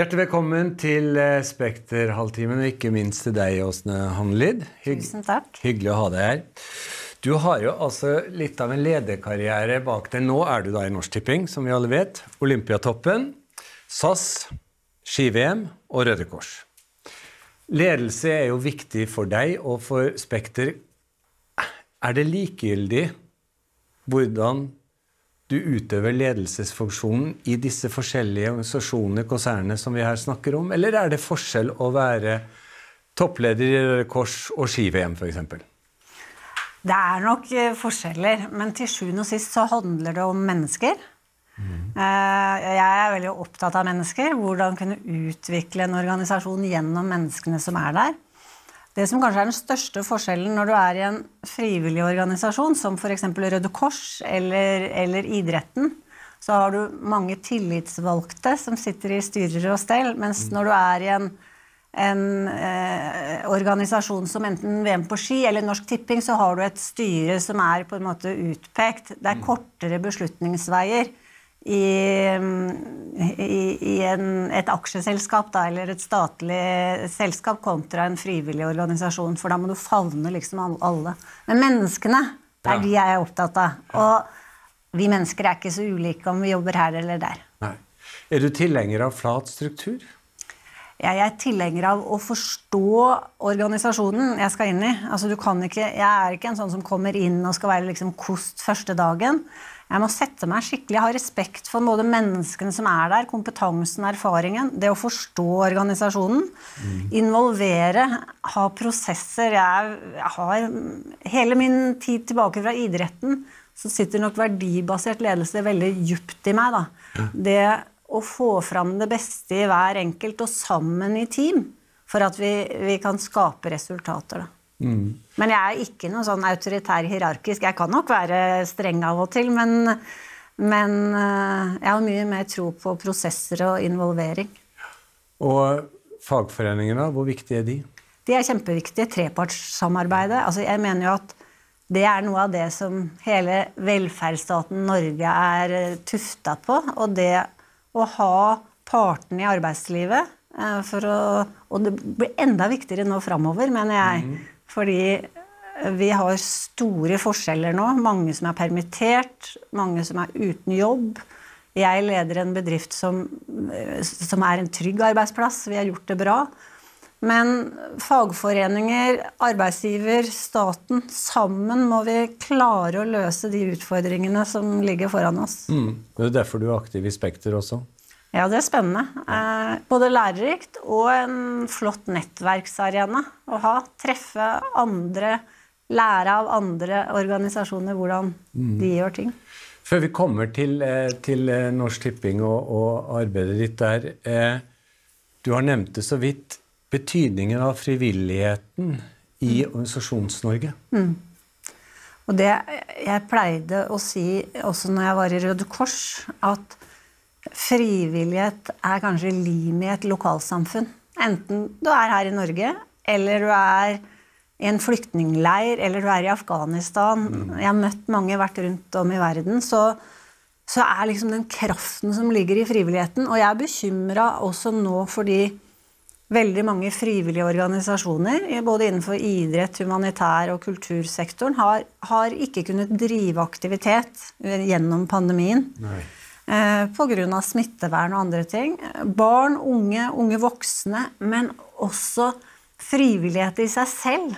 Hjertelig velkommen til eh, Spekter-halvtimen, og ikke minst til deg, Åsne Hanlid. Hygg Tusen takk. Hyggelig å ha deg her. Du har jo altså litt av en lederkarriere bak deg. Nå er du da i Norsk Tipping, som vi alle vet. Olympiatoppen, SAS, ski-VM og Røde Kors. Ledelse er jo viktig for deg og for Spekter. Er det likegyldig hvordan du utøver ledelsesfunksjonen i disse forskjellige organisasjonene, konsernene som vi her snakker om, eller er det forskjell å være toppleder i Røde Kors og ski-VM f.eks.? Det er nok eh, forskjeller, men til sjuende og sist så handler det om mennesker. Mm. Jeg er veldig opptatt av mennesker. Hvordan kunne utvikle en organisasjon gjennom menneskene som er der. Det som kanskje er den største forskjellen når du er i en frivillig organisasjon, som f.eks. Røde Kors eller, eller, idretten, så har du mange tillitsvalgte som sitter i styrer og stell, mens når du er i en, en eh, organisasjon som enten VM på ski eller Norsk Tipping, så har du et styre som er på en måte utpekt. Det er mm. kortere beslutningsveier i, i, i en, et aksjeselskap da, eller et statlig selskap kontra en frivillig organisasjon. For da må du favne liksom alle. Men menneskene, det er de jeg er opptatt av. Og vi mennesker er ikke så ulike om vi jobber her eller der. Nei. Er du tilhenger av flat struktur? Jeg er tilhenger av å forstå organisasjonen jeg skal inn i. Altså, ikke, jeg er ikke en sånn som kommer inn og skal være liksom kost første dagen. Jeg må sette meg skikkelig, ha respekt for både menneskene som er der, kompetansen, erfaringen. Det å forstå organisasjonen. Mm. Involvere, ha prosesser. Jeg, jeg, har Hele min tid tilbake fra idretten så sitter nok verdibasert ledelse veldig djupt i meg. da. Ja. Det å få fram det beste i hver enkelt og sammen i team for at vi, vi kan skape resultater. da. Mm. Men jeg er ikke noe sånn autoritær hierarkisk. Jeg kan nok være streng av og til, men, men eh, jeg har mye mer tro på prosesser og involvering. Og fagforeningene, hvor viktige er de? De er kjempeviktige. Trepartssamarbeidet. Altså, jeg mener jo at det er noe av det som hele velferdsstaten Norge er eh, tufta på. Og det å ha partene i arbeidslivet eh, for å, Og det blir enda viktigere nå framover, mener jeg. Mm. Fordi vi har store forskjeller nå. Mange som er permittert, mange som er uten jobb. Jeg leder en bedrift som, som er en trygg arbeidsplass. Vi har gjort det bra. Men fagforeninger, arbeidsgiver, staten, sammen må vi klare å løse de utfordringene som ligger foran oss. Mm. Det er derfor du er aktiv i Spekter også? Ja, det er spennende. Eh, både lærerikt og en flott nettverksarena å ha. Treffe andre, lære av andre organisasjoner hvordan mm. de gjør ting. Før vi kommer til, eh, til eh, Norsk Tipping og, og, arbeidet ditt der. Eh, du har nevnt det så vidt. Betydningen av frivilligheten i mm. Organisasjons-Norge. Mm. Og det jeg pleide å si også når jeg var i Røde Kors, at frivillighet er kanskje limet i et lokalsamfunn. Enten du er her i Norge, eller du er i en flyktningleir, eller du er i Afghanistan. Mm. Jeg har møtt mange, vært rundt om i verden. Så, så er liksom den kraften som ligger i frivilligheten. Og jeg er bekymra også nå fordi veldig mange frivillige organisasjoner, både innenfor idrett, humanitær og kultursektoren, har, har ikke kunnet drive aktivitet gjennom pandemien. Nei. Eh, Pga. smittevern og andre ting. Barn, unge, unge voksne, men også frivillighet i seg selv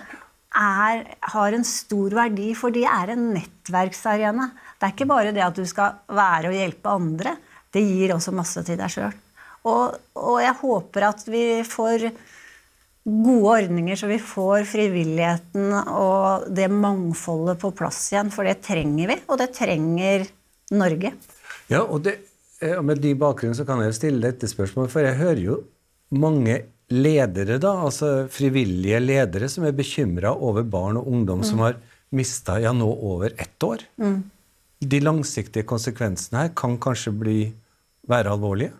er, har en stor verdi, for de er en nettverksarena. Det er ikke bare det at du skal være og hjelpe andre. Det gir også masse til deg sjøl. Og, og, jeg håper at vi får gode ordninger, så vi får frivilligheten og det mangfoldet på plass igjen. For det trenger vi, og det trenger Norge. Ja, og, det, eh, og med de bakgrunnen så kan jeg jo stille dette spørsmålet, for jeg hører jo mange ledere, da, altså frivillige ledere, som er bekymra over barn og ungdom mm. som har mista ja, nå over ett år. Mm. De langsiktige konsekvensene her kan kanskje bli, være alvorlige?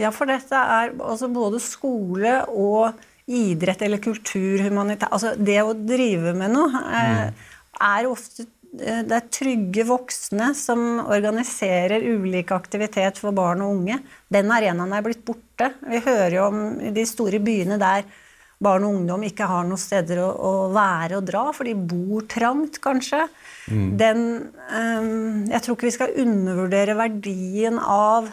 Ja, for dette er altså både skole og idrett eller kultur, humanitær Altså det å drive med noe er, mm. er ofte eh, det er trygge voksne som organiserer ulik aktivitet for barn og unge. Den arenaen er blitt borte. Vi hører jo om de store byene der barn og ungdom ikke har noen steder å, å være og dra, for de bor trangt, kanskje. Mm. Den um, Jeg tror ikke vi skal undervurdere verdien av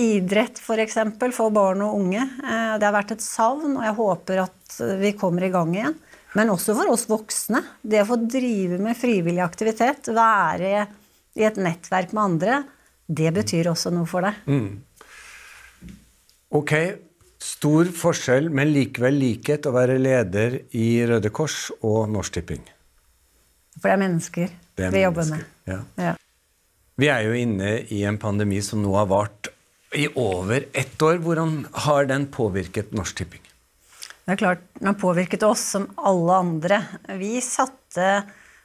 idrett, f.eks., for, eksempel, for barn og unge. Uh, det har vært et savn, og jeg håper at vi kommer i gang igjen. Men også for oss voksne. Det å få drive med frivillig aktivitet, være i et nettverk med andre, det betyr også noe for deg. Mm. Ok, Stor forskjell, men likevel likhet å være leder i Røde Kors og Norsk Tipping. For det er mennesker det er vi jobber med. Ja. Ja. Vi er jo inne i en pandemi som nå har vart i over ett år. Hvordan har den påvirket Norsk Tipping? Det er klart, Den har påvirket oss som alle andre. Vi satte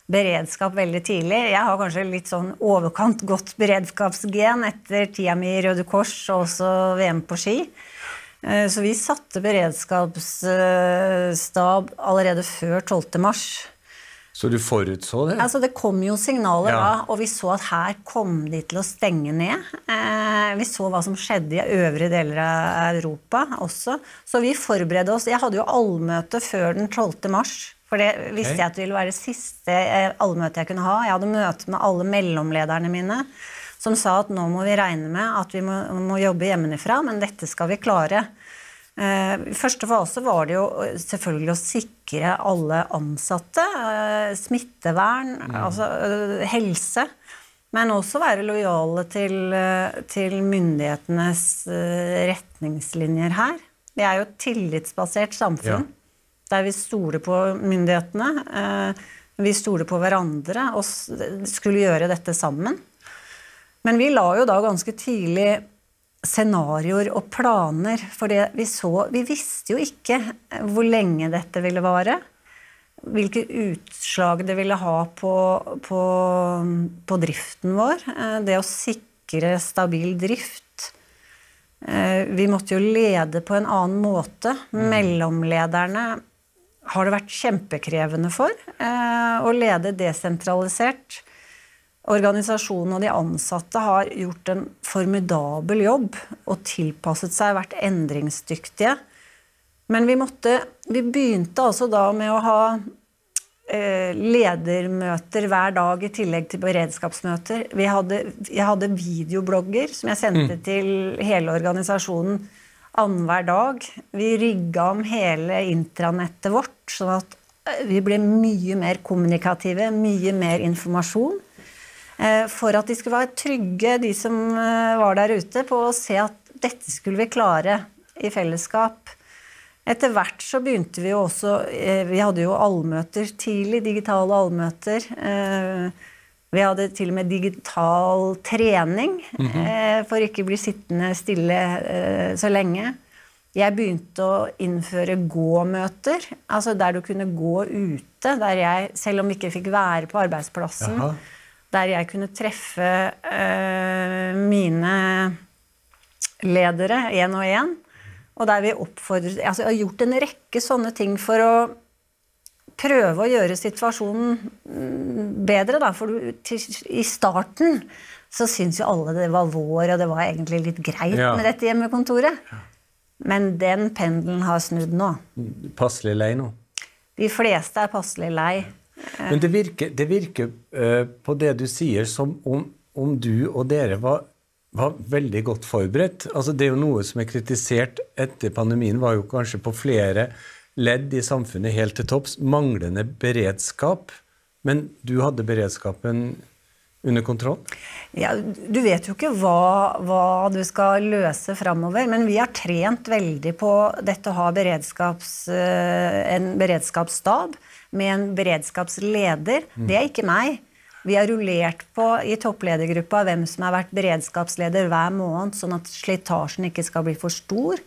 beredskap veldig tidlig. Jeg har kanskje litt sånn overkant godt beredskapsgen etter tida mi i Røde Kors og også VM på ski. Eh, så vi satte beredskapsstab allerede før 12. mars. Så du forutså det? Altså, det kom jo signaler ja. da, og vi så at her kom de til å stenge ned. Eh, vi så hva som skjedde i øvrige deler av Europa også. Så vi forberedte oss. Jeg hadde jo allmøte før den 12. mars. For det visste okay. jeg at det ville være det siste allmøte allmøtet jeg kunne ha. Jeg hadde møte med alle mellomlederne mine som sa at nå må vi regne med at vi må, må jobbe hjemmefra, men dette skal vi klare. Eh, første fase var det jo selvfølgelig å sikre alle ansatte. Eh, smittevern, mm. altså eh, helse. Men også være lojale til, til, myndighetenes retningslinjer her. Vi er jo et tillitsbasert samfunn ja. der vi stoler på myndighetene. Vi stoler på hverandre og skulle gjøre dette sammen. Men vi la jo da ganske tidlig scenarioer og planer, for det vi så Vi visste jo ikke hvor lenge dette ville vare. Hvilke utslag det ville ha på, på, på driften vår. Eh, det å sikre stabil drift. Eh, vi måtte jo lede på en annen måte. Mm. Mellomlederne har det vært kjempekrevende for eh, å lede desentralisert. Organisasjonen og de ansatte har gjort en formidabel jobb og tilpasset seg, vært endringsdyktige. Men vi, måtte, vi begynte altså da med å ha eh, ledermøter hver dag i tillegg til beredskapsmøter. Hadde, jeg hadde videoblogger som jeg sendte mm. til hele organisasjonen annenhver dag. Vi rigga om hele intranettet vårt, sånn at eh, vi ble mye mer kommunikative, mye mer informasjon. Eh, for at de skulle være trygge, de som eh, var der ute, på å se at dette skulle vi klare i fellesskap. Etter hvert så begynte vi jo også eh, Vi hadde jo allmøter tidlig, digitale allmøter. Vi hadde til og med digital trening mm -hmm. for ikke å bli sittende stille så lenge. Jeg begynte å innføre gåmøter, altså der du kunne gå ute. Der jeg, selv om vi ikke fikk være på arbeidsplassen, Jaha der jeg kunne treffe uh, mine ledere én og én. Og der vi oppfordret Altså, jeg har gjort en rekke sånne ting for å prøve å gjøre situasjonen mm, bedre, da. For du, til, i starten så syntes jo alle det var vår, og det var egentlig litt greit ja. med dette hjemmekontoret. Ja. Men den pendelen har snudd nå. Passelig lei nå? De fleste er passelig lei. Men det virker, det virker uh, på det du sier, som om, om du og dere var, var, veldig godt forberedt. Altså, det er jo noe som er kritisert etter pandemien, var jo kanskje på flere ledd i samfunnet helt til topps. Manglende beredskap. Men du hadde beredskapen under kontroll? Ja, Du vet jo ikke hva, hva du skal løse framover, men vi har trent veldig på dette å ha beredskaps, eh, en beredskapsstab med en beredskapsleder. Det er ikke meg. Vi har rullert på i toppledergruppa hvem som har vært beredskapsleder hver måned, sånn at slitasjen ikke skal bli for stor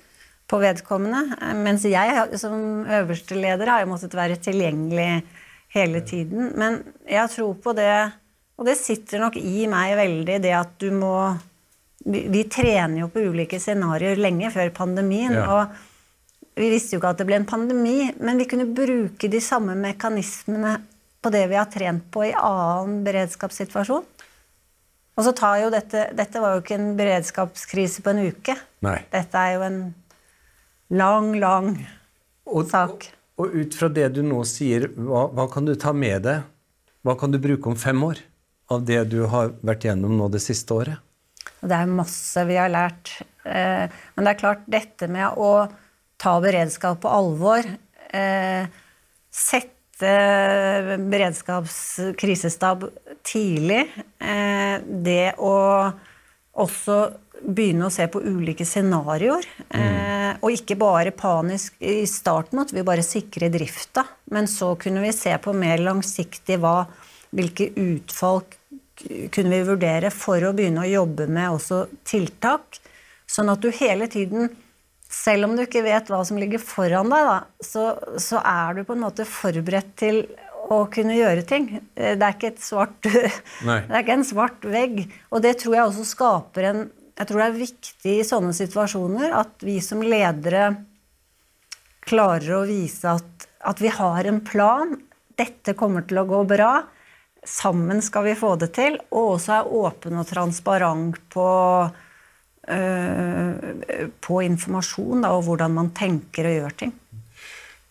på vedkommende. Mens jeg som øverste leder har jo måttet være tilgjengelig hele tiden. Men jeg tror på det, og det sitter nok i meg veldig, det at du må Vi, vi trener jo på ulike scenarioer lenge før pandemien. Ja. og vi visste jo ikke at det ble en pandemi, men vi kunne bruke de samme mekanismene på det vi har trent på i annen beredskapssituasjon. Og så tar jo dette Dette var jo ikke en beredskapskrise på en uke. Nei. Dette er jo en lang, lang Og, sak. og, og ut fra det du nå sier, hva, hva kan du ta med deg? Hva kan du bruke om fem år av det du har vært gjennom nå det siste året? Det er masse vi har lært. Eh, Men det er klart, dette med å ta beredskap på alvor, eh, sette beredskapskrisestab tidlig, eh, det å også begynne å se på ulike scenarioer, eh, og ikke bare panisk I starten måtte vi bare sikre drifta, men så kunne vi se på mer langsiktig hva, hvilke utfall kunne vi vurdere for å begynne å jobbe med også tiltak. Sånn at du hele tiden, selv om du ikke vet hva som ligger foran deg, da, så, så er du på en måte forberedt til å kunne gjøre ting. Eh, Det er ikke, et svart, det er ikke en svart vegg. Og det tror jeg også skaper en Jeg tror det er viktig i sånne situasjoner at vi som ledere klarer å vise at, at vi har en plan. Dette kommer til å gå bra. Sammen skal vi få det til. Og også er åpen og transparent på, på informasjon da, og hvordan man tenker og gjør ting.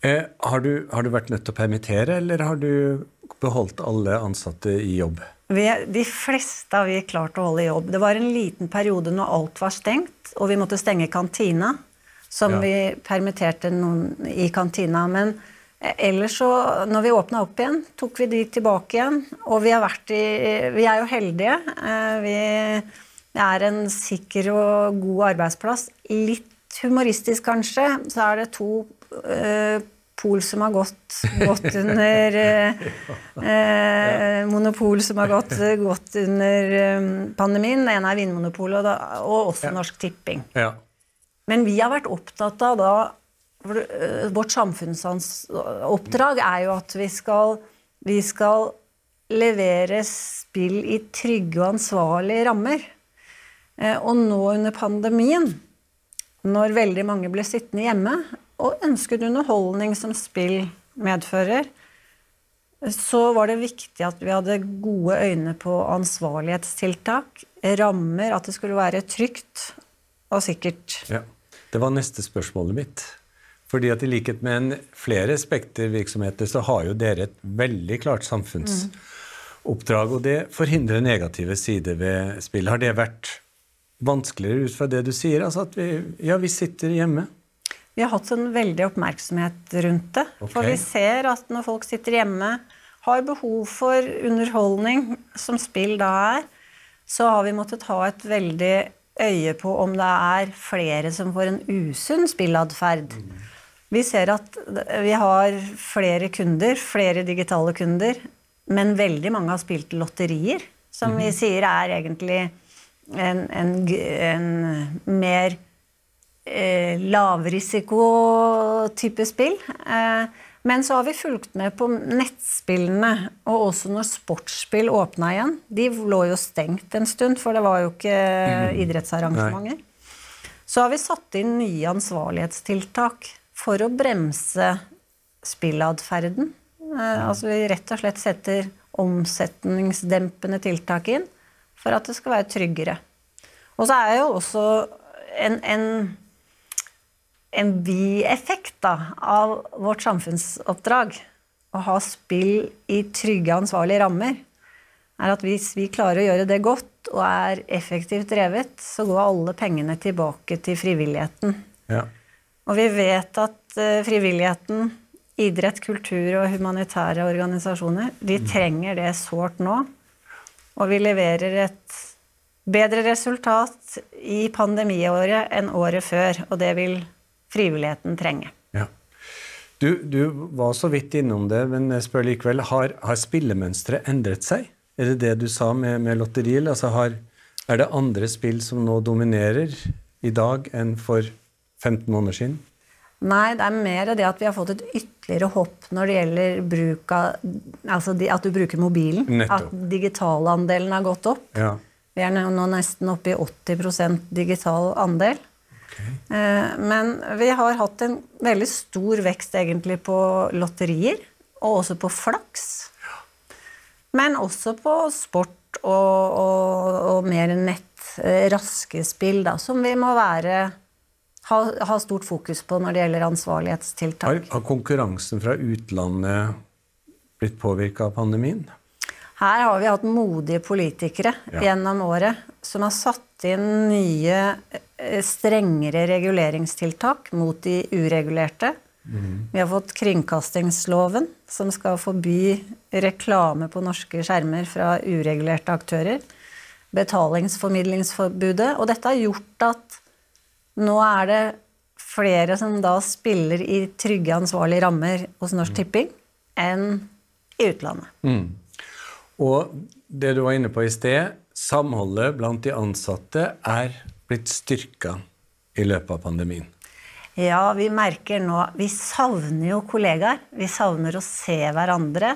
Eh, har, du, har du vært nødt til å permittere, eller har du beholdt alle ansatte i jobb? Vi, de fleste har vi klart å holde i jobb. Det var en liten periode når alt var stengt, og vi måtte stenge kantina. Som Ja. vi permitterte noen i kantina. Men eh, ellers så, når vi åpna opp igjen, tok vi de tilbake igjen. Og vi i Vi er jo heldige. Eh, Vi det er en sikker og god arbeidsplass. Litt humoristisk, kanskje, så er det to eh, pol som har gått, godt under eh, eh, Monopol som har gått, godt under eh, pandemien. Det ene er Vinmonopolet, og, da, og også Norsk Tipping. Ja. Men vi har vært opptatt av da øh, Vårt samfunnsoppdrag er jo at vi skal, vi skal levere spill i trygge og ansvarlige rammer. Eh, Og nå under pandemien, når veldig mange ble sittende hjemme og ønsket underholdning som spill medfører, så var det viktig at vi hadde gode øyne på ansvarlighetstiltak, rammer, at det skulle være trygt og sikkert. Ja. Det var neste spørsmålet mitt. Fordi at i likhet med en flere Spekter-virksomheter, så har jo dere et veldig klart samfunnsoppdrag, og det forhindrer negative sider ved spill. Har det vært vanskeligere ut fra det du sier? Altså at vi, ja, vi sitter hjemme. Vi har hatt en veldig oppmerksomhet rundt det. For vi ser at når folk sitter hjemme, har behov for underholdning, som spill da er, så har vi måttet ha et veldig øye på om det er flere som får en usunn spillatferd. Vi ser at vi har flere kunder, flere digitale kunder, men veldig mange har spilt lotterier, som vi sier er egentlig en, en, en mer eh, lavrisiko-type spill. Eh, men så har vi fulgt med på nettspillene, og også når sportsspill åpna igjen. De lå jo stengt en stund, for det var jo ikke idrettsarrangementer. Så har vi satt inn nye ansvarlighetstiltak for å bremse spillatferden. Eh, altså vi rett og slett setter omsetningsdempende tiltak inn for at det skal være tryggere. Og så er det jo også en, en, en bieffekt da, av vårt samfunnsoppdrag, å ha spill i trygge, ansvarlige rammer, er at hvis vi klarer å gjøre det godt og er effektivt drevet, så går alle pengene tilbake til frivilligheten. Ja. Og vi vet at eh, frivilligheten, idrett, kultur og humanitære organisasjoner, de trenger det sårt nå. Og vi leverer et bedre resultat i pandemiåret enn året før, og det vil frivilligheten trenge. Ja. Du, du var så vidt innom det, men jeg spør likevel. Har, har spillemønsteret endret seg? Er det det du sa med, med lotteri? Altså har, er det andre spill som nå dominerer i dag enn for 15 måneder siden? Nei, det er mer det at vi har fått et ytterligere hopp når det gjelder bruk av Altså at du bruker mobilen. Nettopp. At digitalandelen har gått opp. Ja. Vi er nå nesten oppe i 80% digital andel. Okay. Men vi har hatt en veldig stor vekst egentlig på lotterier, og også på flaks. Men også på sport og, og, og mer nett, eh, raske spill, da, som vi må være ha, ha stort fokus på når det gjelder ansvarlighetstiltak. Har, har konkurransen fra utlandet blitt påvirka av pandemien? Her har vi hatt modige politikere Ja. gjennom året som har satt inn nye, eh, strengere reguleringstiltak mot de uregulerte. Vi har fått kringkastingsloven, som skal forby reklame på norske skjermer fra uregulerte aktører. Betalingsformidlingsforbudet. Og dette har gjort at nå er det flere som da spiller i trygge, ansvarlige rammer hos Norsk Tipping enn i utlandet. Og det du var inne på i sted, samholdet blant de ansatte er blitt styrka i løpet av pandemien. Ja, vi merker nå Vi savner jo kollegaer. Vi savner å se hverandre.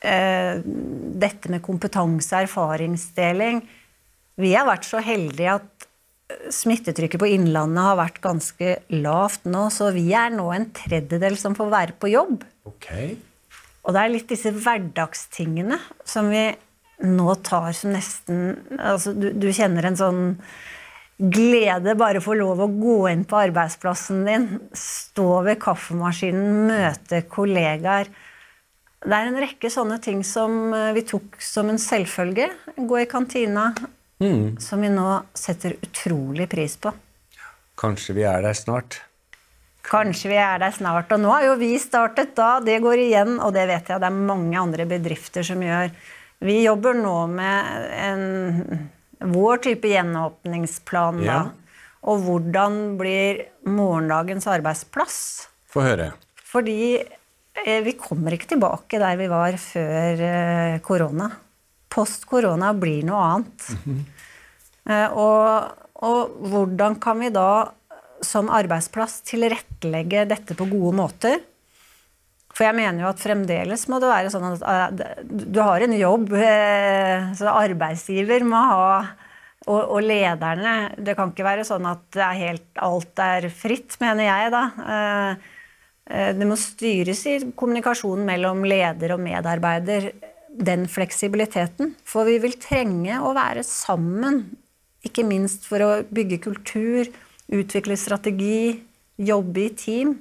Eh, dette med kompetanse, erfaringsdeling Vi har vært så heldige at smittetrykket på Innlandet har vært ganske lavt nå, så vi er nå en tredjedel som får være på jobb. Ok. Og det er litt disse hverdagstingene som vi nå tar som nesten altså du, du kjenner en sånn glede bare få lov å gå inn på arbeidsplassen din, stå ved kaffemaskinen, møte kollegaer. Det er en rekke sånne ting som eh, vi tok som en selvfølge. Gå i kantina. Som vi nå setter utrolig pris på. Kanskje vi er der snart. Kanskje vi er der snart. Og nå har jo vi startet da. Det går igjen, og det vet jeg det er mange andre bedrifter som gjør. Vi jobber nå med en, vår type gjenåpningsplan. Da. Ja. Og hvordan blir morgendagens arbeidsplass? Få høre. Fordi eh, vi kommer ikke tilbake der vi var før eh, korona. Post korona blir noe annet. Eh, og, og hvordan kan vi da som arbeidsplass tilrettelegge dette på gode måter? For jeg mener jo at fremdeles må det være sånn at eh, du har en jobb, eh, så arbeidsgiver må ha og, og lederne Det kan ikke være sånn at er helt, alt er fritt, mener jeg, da. Det må styres i kommunikasjonen mellom leder og medarbeider, den fleksibiliteten. For vi vil trenge å være sammen, ikke minst for å bygge kultur, utvikle strategi, jobbe i team.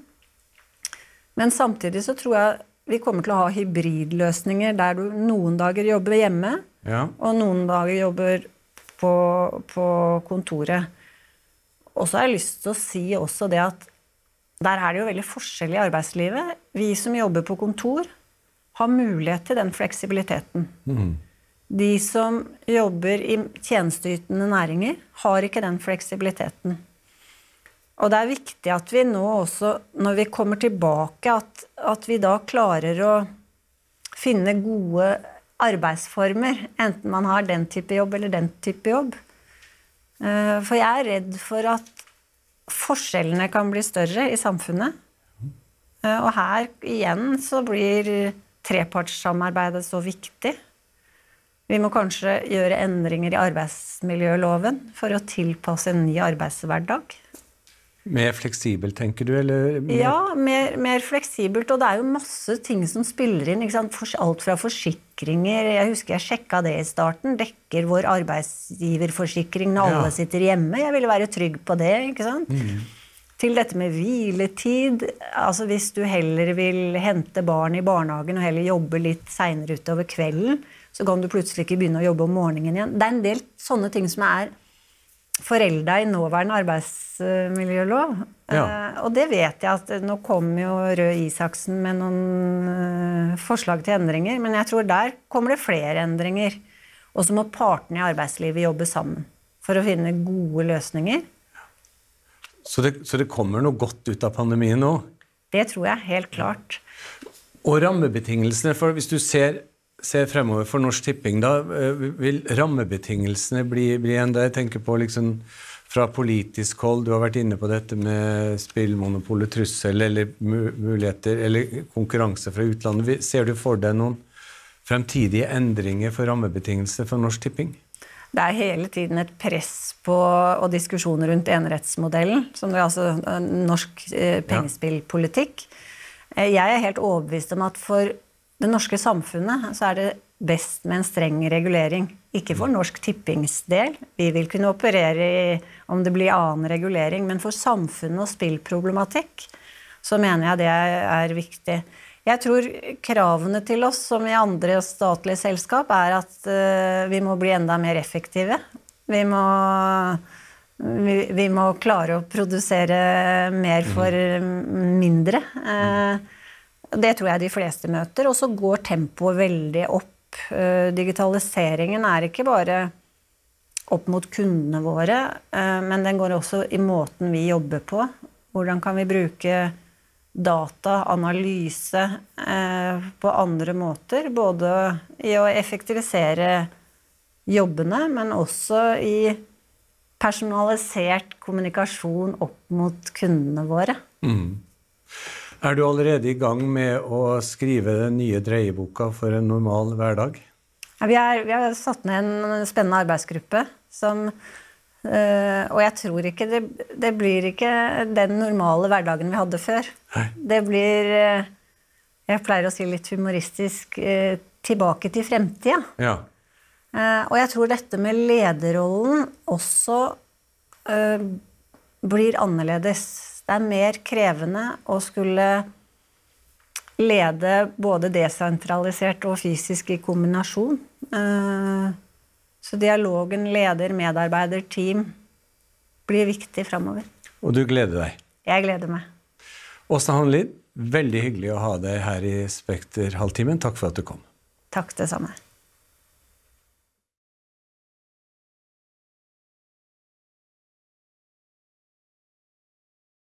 Men samtidig så tror jeg vi kommer til å ha hybridløsninger der du noen dager jobber hjemme, Ja. og noen dager jobber på, på kontoret. Og så har jeg lyst til å si også det at der er det jo veldig forskjell i arbeidslivet. Vi som jobber på kontor, har mulighet til den fleksibiliteten. De som jobber i tjenesteytende næringer, har ikke den fleksibiliteten. Og det er viktig at vi nå også, når vi kommer tilbake, at, at vi da klarer å finne gode arbeidsformer, enten man har den type jobb eller den type jobb. Eh, For jeg er redd for at forskjellene kan bli større i samfunnet. Eh, Og her igjen så blir trepartssamarbeidet så viktig. Vi må kanskje gjøre endringer i arbeidsmiljøloven for å tilpasse en ny arbeidshverdag. Mer fleksibelt, tenker du, eller? mer- Ja, mer, mer fleksibelt. Og det er jo masse ting som spiller inn. Alt fra forsikringer Jeg husker jeg sjekka det i starten. Dekker vår arbeidsgiverforsikring når Ja. alle sitter hjemme? Jeg ville være trygg på det. ikke sant? Til dette med hviletid. Altså Hvis du heller vil hente barn i barnehagen og heller jobbe litt seinere utover kvelden, så kan du plutselig ikke begynne å jobbe om morgenen igjen. Det er en del sånne ting som er forelda i nåværende arbeidsmiljølov. Ja. Uh, og det vet jeg at nå kommer jo Røe Isaksen med noen uh, forslag til endringer, men jeg tror der kommer det flere endringer. Og så må partene i arbeidslivet jobbe sammen for å finne gode løsninger. Så, det, så det kommer noe godt ut av pandemien nå? Det tror jeg helt klart. Og rammebetingelsene, for hvis du ser, ser fremover for Norsk Tipping, da eh, vil rammebetingelsene bli, bli enda Jeg tenker på liksom fra politisk hold, du har vært inne på dette med spillmonopolet, trussel eller muligheter eller konkurranse fra utlandet. Ser du for deg noen fremtidige endringer for rammebetingelsene for Norsk Tipping? Det er hele tiden et press på og diskusjoner rundt enerettsmodellen, som er altså norsk pengespillpolitikk. Eh, Jeg er helt overbevist om at for det norske samfunnet så er det best med en streng regulering. Ikke for Norsk Tippings del. Vi vil kunne operere i om det blir annen regulering. Men for samfunnet og spillproblematikk så mener jeg det er viktig. Jeg tror kravene til oss, som i andre statlige selskap, er at uh, vi må bli enda mer effektive. Vi må, vi, vi må klare å produsere mer for mindre. Uh, det tror jeg de fleste møter. Og så går tempoet veldig opp. Digitaliseringen er ikke bare opp mot kundene våre, men den går også i måten vi jobber på. Hvordan kan vi bruke data, analyse, eh, på andre måter. Både i å effektivisere jobbene, men også i personalisert kommunikasjon opp mot kundene våre. Mm. Er du allerede i gang med å skrive den nye dreieboka for en normal hverdag? Ja, vi, er, vi har satt ned en spennende arbeidsgruppe som Uh, og jeg tror ikke det, det, blir ikke den normale hverdagen vi hadde før. Nei. Det blir uh, Jeg pleier å si litt humoristisk uh, tilbake til fremtida. Ja. og jeg tror dette med lederrollen også blir annerledes. Det er mer krevende å skulle lede både desentralisert og fysisk i kombinasjon. Uh, så dialogen leder-medarbeider-team blir viktig framover. Og du gleder deg? Jeg gleder meg. Åsta Hanlin, veldig hyggelig å ha deg her i Spekter halvtimen. Takk for at du kom. Takk det samme.